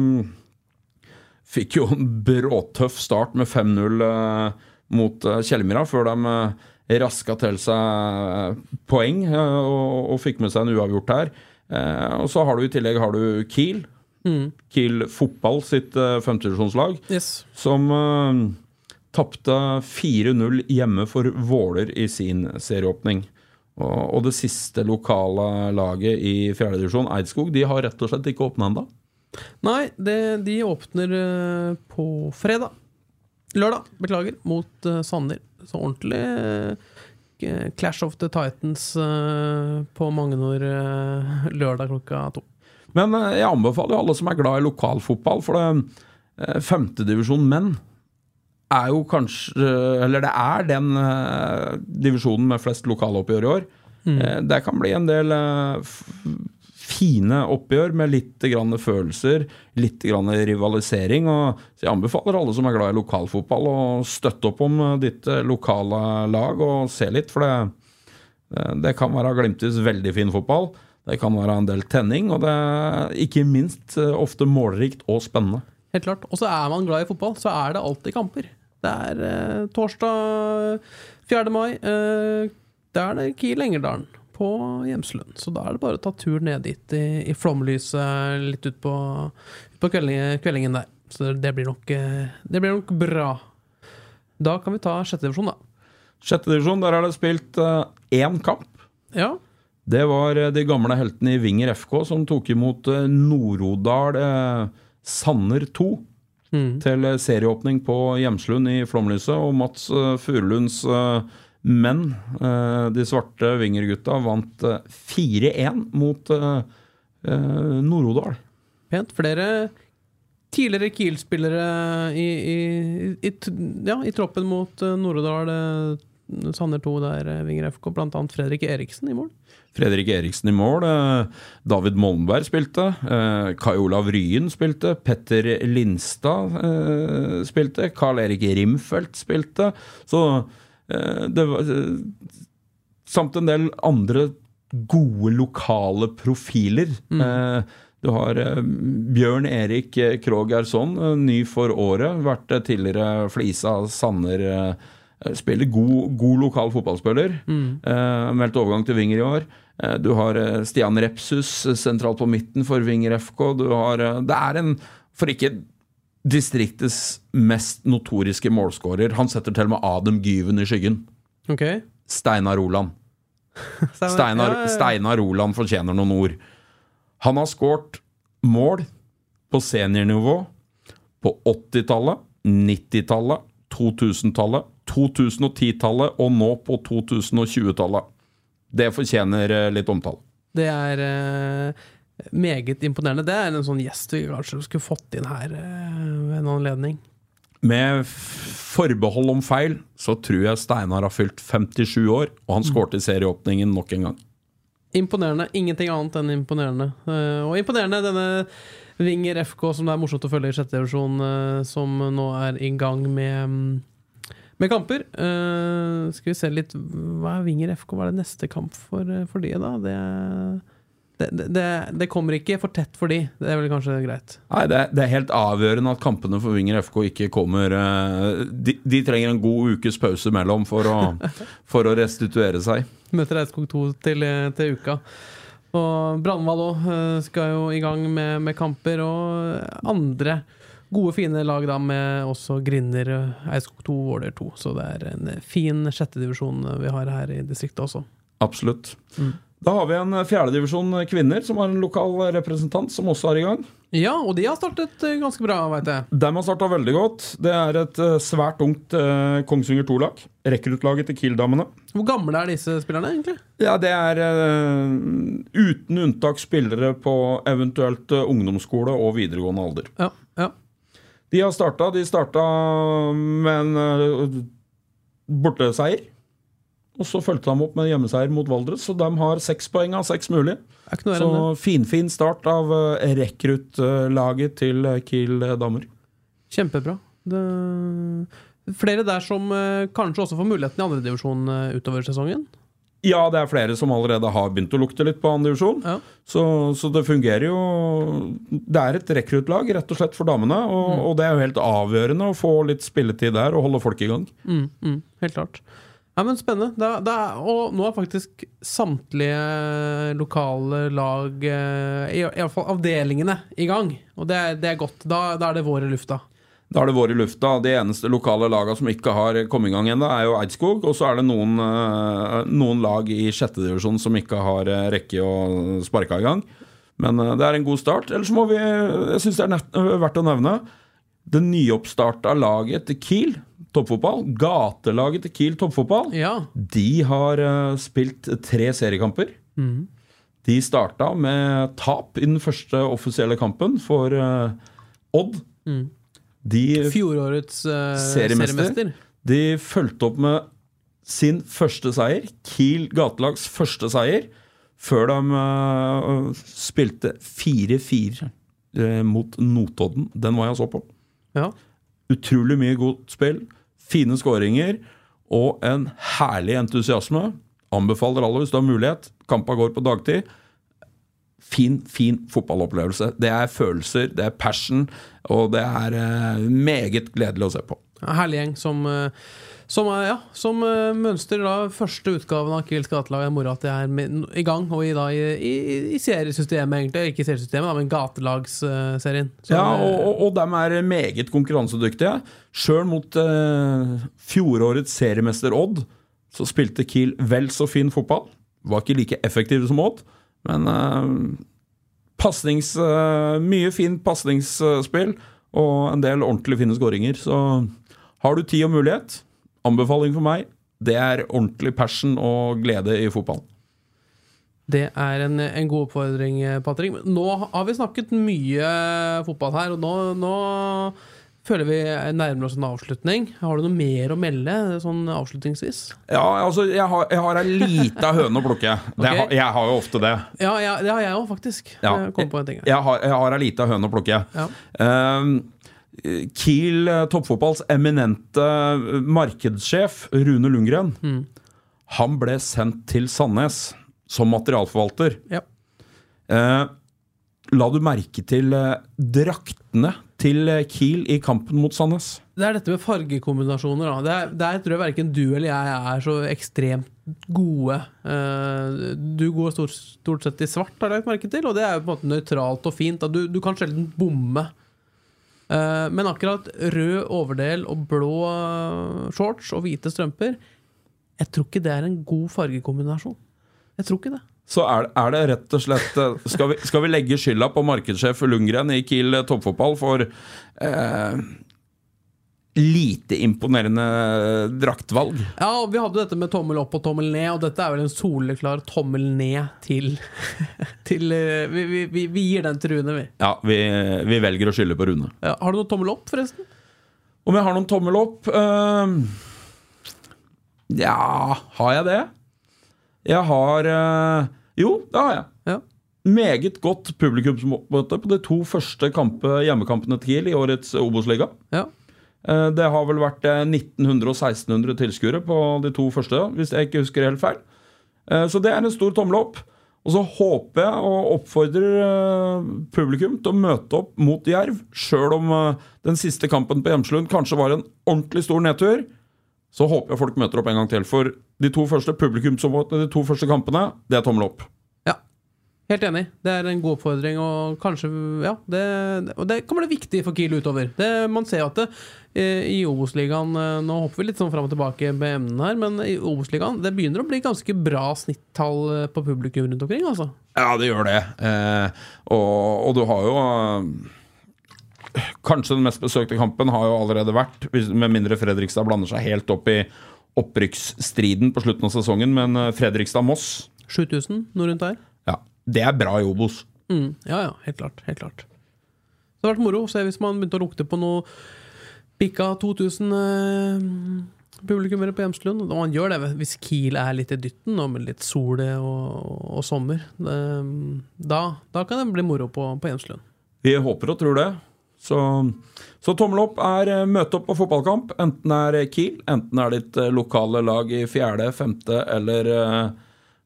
fikk jo en bråtøff start med 5-0 uh, mot uh, Kjellmyra, før de uh, raska til seg poeng eh, og, og fikk med seg en uavgjort her. Eh, og så har du i tillegg har du Kiel. Kiel fotball sitt uh, femtedivisjonslag, Yes. som uh, tapte 4-0 hjemme for Våler i sin serieåpning. Og, det siste lokale laget i fjerdedivisjon, Eidskog, de har rett og slett ikke åpna ennå. Nei, det, de åpner eh, på fredag. Lørdag, beklager, mot uh, Sanner. Så ordentlig eh, Clash of the Titans eh, på Magnor lørdag klokka to. Men eh, jeg anbefaler alle som er glad i lokalfotball, for det eh, femtedivisjon menn er jo kanskje Eller det er den uh, divisjonen med flest lokaloppgjør i år. Eh, det kan bli en del uh, fine oppgjør med litt grann følelser, litt grann rivalisering. Og så jeg anbefaler alle som er glad i lokalfotball, å støtte opp om ditt lokale lag og se litt, for det, det- kan være glimtvis veldig fin fotball. Det kan være en del tenning, og det er ikke minst ofte målrikt og spennende. Helt klart. Og så er man glad i fotball, så er det alltid kamper. Det er eh, torsdag 4. mai. Eh, det er det Kiel Engerdalen på Hjemslund. Så da er det bare å ta tur ned dit i, i flomlyset litt utpå ut på kveldingen, kveldingen der. Så det blir nok, eh, det blir nok bra. Da kan vi ta sjette divisjon, da. Sjette divisjon, der er det spilt uh, én kamp. Ja. Det var eh, de gamle heltene i Vinger FK som tok imot eh, Nord-Odal eh, Sanner 2 Mm. til serieåpning på Hjemslund i Flomlyset. Og Mats eh, Furulunds eh, menn, eh, de svarte Vinger-gutta, vant eh, 4-1 mot Nord-Odal. Pent. Flere tidligere Kiel-spillere i, i, i, ja, i troppen mot Nord-Odal. Sanner 2 der, Vinger FK. Annet Fredrik Eriksen i mål. Fredrik Eriksen i mål. eh, David Mollenberg spilte. eh, Kai Olav Ryen spilte. Petter Lindstad eh, spilte. Carl Erik Rimfeldt spilte. Så det var Samt en del andre gode lokale profiler. Mm. Du har Bjørn Erik Krogh Gerson, eh, ny for året. Vært tidligere Flisa Sanner. Spiller god, god lokal fotballspiller. Eh, meldt overgang til Vinger i år. Eh, du har eh, Stian Repsus eh, sentralt på midten for Vinger FK. Du har, det er en, for ikke distriktets mest notoriske målskårer. Han setter til og med Adam Gyven i skyggen. Okay. Steinar Roland. Steinar, ja. Steinar Roland fortjener noen ord. Han har skåret mål på seniornivå på 80-tallet, 90-tallet, 2000-tallet, 2010-tallet og nå på 2020-tallet. Det fortjener eh, litt omtale. Det er uh, meget imponerende. Det er en sånn gjest vi kanskje skulle fått inn her uh, ved en anledning. Med forbehold om feil, så tror jeg Steinar har fylt 57 år, og han skårte i serieåpningen nok en gang. Imponerende. Ingenting annet enn imponerende. Og imponerende denne Vinger FK, som det er morsomt å følge i sjette divisjon, som nå er i gang med, mm, med kamper. uh, skal vi se litt Hva er Vinger FK? Hva er det neste kamp for, eh, for de, da? Det, det, det, det, kommer ikke for tett for de. Det er vel kanskje greit. Nei, det, er- det er helt avgjørende at kampene for Vinger FK ikke kommer eh, de, de trenger en god ukes pause mellom for å, for å restituere seg. Møter Eidskog 2 til, til uka. Og Brannvall òg skal jo i gang med, med kamper, og andre gode, fine lag da med også Grinner, eh, Eidskog 2, Våler 2. Så det er en fin sjettedivisjon vi har her i distriktet også. Absolutt. Da har vi en fjerdedivisjon kvinner som har en lokal representant som også er i gang. Ja, og de har startet eh, ganske bra, veit jeg. De har starta veldig godt. Det er et eh, svært ungt eh, Kongsvinger 2-lag. Rekruttlaget til Kiel-damene. Hvor gamle er disse spillerne, egentlig? Ja, det er eh, uten unntak spillere på eventuelt eh, ungdomsskole og videregående alder. Ja. De har starta. De starta med en eh, borteseier. Og så fulgte de opp med hjemmeseier mot Valdres, så de har seks poeng av seks mulig. Så finfin start av eh, rekruttlaget til eh, Kiel damer. Kjempebra. Det... Flere der som eh, kanskje også får muligheten i andredivisjon utover sesongen. Ja, det er flere som allerede har begynt å lukte litt på andredivisjon. Ja. Så, så det fungerer jo Det er et rekruttlag, rett og slett, for damene. Og, og det er jo helt avgjørende å få litt spilletid der og holde folk i gang. Mm, mm, helt klart. Ja, men Spennende. Da, da, og nå er faktisk samtlige lokale lag, eh, i, i hvert fall avdelingene, i gang. Og det er, det er godt. Da, da er det vår i lufta. Da har det vært i lufta. De eneste lokale lagene som ikke har kommet i gang ennå, er jo Eidskog. Og så er det noen, eh, noen lag i sjette divisjon som ikke har eh, rekke å sparke i gang. Men eh, det er en god start. Ellers må vi Jeg syns det er nett, verdt å nevne det nyoppstarta laget til Kiel toppfotball. Gatelaget til Kiel toppfotball. Ja. De har spilt tre seriekamper. De starta med tap i den første offisielle kampen for Odd. Odd. De Fjorårets uh, Seriemester. seriemester. De fulgte opp med sin første seier, Kiel gatelags første seier, før de uh, spilte 4-4 eh, mot Notodden. Den var jeg så på. Ja. Utrolig mye godt spill, fine skåringer og en herlig entusiasme. Anbefaler alle hvis du har mulighet. Kampa går på dagtid. Fin, fin fotballopplevelse. Det er følelser, det er passion, og det er eh, meget gledelig å se på. Herlig gjeng som eh, som, er- ja, som eh, mønstrer da første utgaven av Kiels gatelag. Er moro at det er med, i gang, og i, da, i, i, i seriesystemet, egentlig. Ikke seriesystemet, da, men gatelagsserien. Så, Ja, eh, og, og, og de er meget konkurransedyktige. Sjøl mot eh, fjorårets seriemester Odd så spilte Kiel vel så fin fotball. Var ikke like effektive som Odd, men eh, pasnings, eh, mye fint pasningsspill og en del ordentlig fine skåringer. Så har du tid og mulighet, anbefaling for meg, det er ordentlig passion og glede i fotballen. Det er en, en god oppfordring, Patrick. Nå har vi snakket mye fotball her, og nå, nå føler vi nærmer oss en avslutning. Har du noe mer å melde sånn avslutningsvis? Ja, altså, jeg har, jeg har ei lita høne å plukke. Det, Ok. har- jeg har jo ofte det. Ja, ja det har jeg òg, faktisk. Ja. Jeg kom på en ting. Jeg har, jeg har ei lita høne å plukke. Ja. Um, Kiel eh, toppfotballs eminente eh, markedssjef Rune Lundgren Mm. Han ble sendt til Sandnes som materialforvalter. Ja. Uh, la du merke til draktene til eh, Kiel i kampen mot Sandnes? Det er dette med fargekombinasjoner. Da. Det er, der tror jeg verken du eller jeg er så ekstremt gode. Eh, du går stort, stort sett i svart, har jeg lagt merke til, og det er jo på en måte nøytralt og fint. Du, du kan sjelden bomme. Eh, men akkurat rød overdel og blå shorts og hvite strømper Jeg tror ikke det er en god fargekombinasjon. Jeg tror ikke det. Så er, er det rett og slett eh, skal vi, skal vi legge skylda på markedssjef Lundgren i Kiel toppfotball for eh, lite imponerende draktvalg? Ja, og Vi hadde dette med tommel opp og tommel ned, og dette er vel en soleklar tommel ned til, til eh, vi, vi, vi, gir den til Rune, vi. Ja, vi, vi velger å skylde på Rune. Ja, har du noen tommel opp, forresten? Om jeg har noen tommel opp Uh, Ja, har jeg det? Jeg har eh, Jo, det har jeg. Ja. Meget godt publikumsmøte på de to første kampe, hjemmekampene til Kiel i årets Obos-liga. ja. Eh, Det har vel vært eh, 1900 og 1600 tilskuere på de to første, hvis jeg ikke husker helt feil. Eh, Så det er en stor tommel opp. Og så håper jeg og oppfordrer eh, publikum til å møte opp mot Jerv, sjøl om eh, den siste kampen på Hjemslund kanskje var en ordentlig stor nedtur. Så håper jeg folk møter opp en gang til. For de to første publikumsoppmøtene, de to første kampene, det er tommel opp. ja. Helt enig. Det er en god oppfordring, og kanskje Ja, det, og det kommer det viktig for Kiel utover. Det, man ser at det, eh, i Obos-ligaen eh, Nå hopper vi litt sånn fram og tilbake med emnene her, men i Obos-ligaen det begynner å bli ganske bra snittall eh, på publikum rundt omkring, altså. Ja, det gjør det. Eh, og, og du har jo Kanskje den mest besøkte kampen har jo allerede vært, med mindre Fredrikstad blander seg helt opp i opprykksstriden på slutten av sesongen, men eh, Fredrikstad-Moss 7000, noe rundt der. ja, det er bra i Obos. Mm, ja, ja, helt klart. Helt klart. Det hadde vært moro å se hvis man begynte å lukte på noe pikka 2000 eh, publikummere på Hjemslund. Og man gjør det hvis Kiel er litt i dytten, og med litt sol og, og sommer. Det, da, da kan det bli moro på, på Hjemslund. Vi håper og tror det. Så, så tommel opp er eh, møte opp på fotballkamp. Enten det er Kiel, enten det er ditt eh, lokale lag i fjerde, femte eller eh,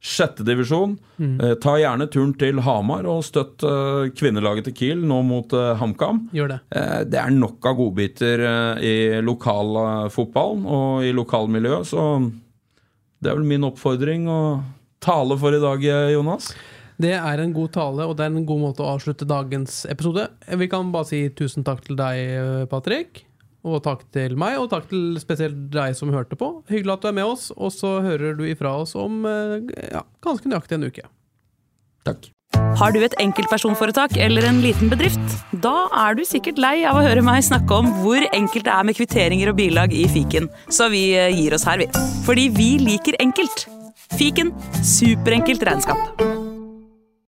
sjette divisjon. Eh, ta gjerne turen til Hamar og støtt eh, kvinnelaget til Kiel nå mot eh, HamKam. Det. Det er nok av godbiter i lokalfotballen og i lokalmiljøet, så det er vel min oppfordring å tale for i dag, Jonas. Det er en god tale, og det er en god måte å avslutte dagens episode. Vi kan bare si tusen takk til deg, Patrick. Og takk til meg, og takk til spesielt deg som hørte på. Hyggelig at du er med oss, og så hører du ifra oss om eh, ja, ganske nøyaktig en uke. Takk. Har du et enkeltpersonforetak eller en liten bedrift? Da er du sikkert lei av å høre meg snakke om hvor enkelt det er med kvitteringer og bilag i fiken, så vi eh, gir oss her, vi. Fordi vi liker enkelt. Fiken superenkelt regnskap.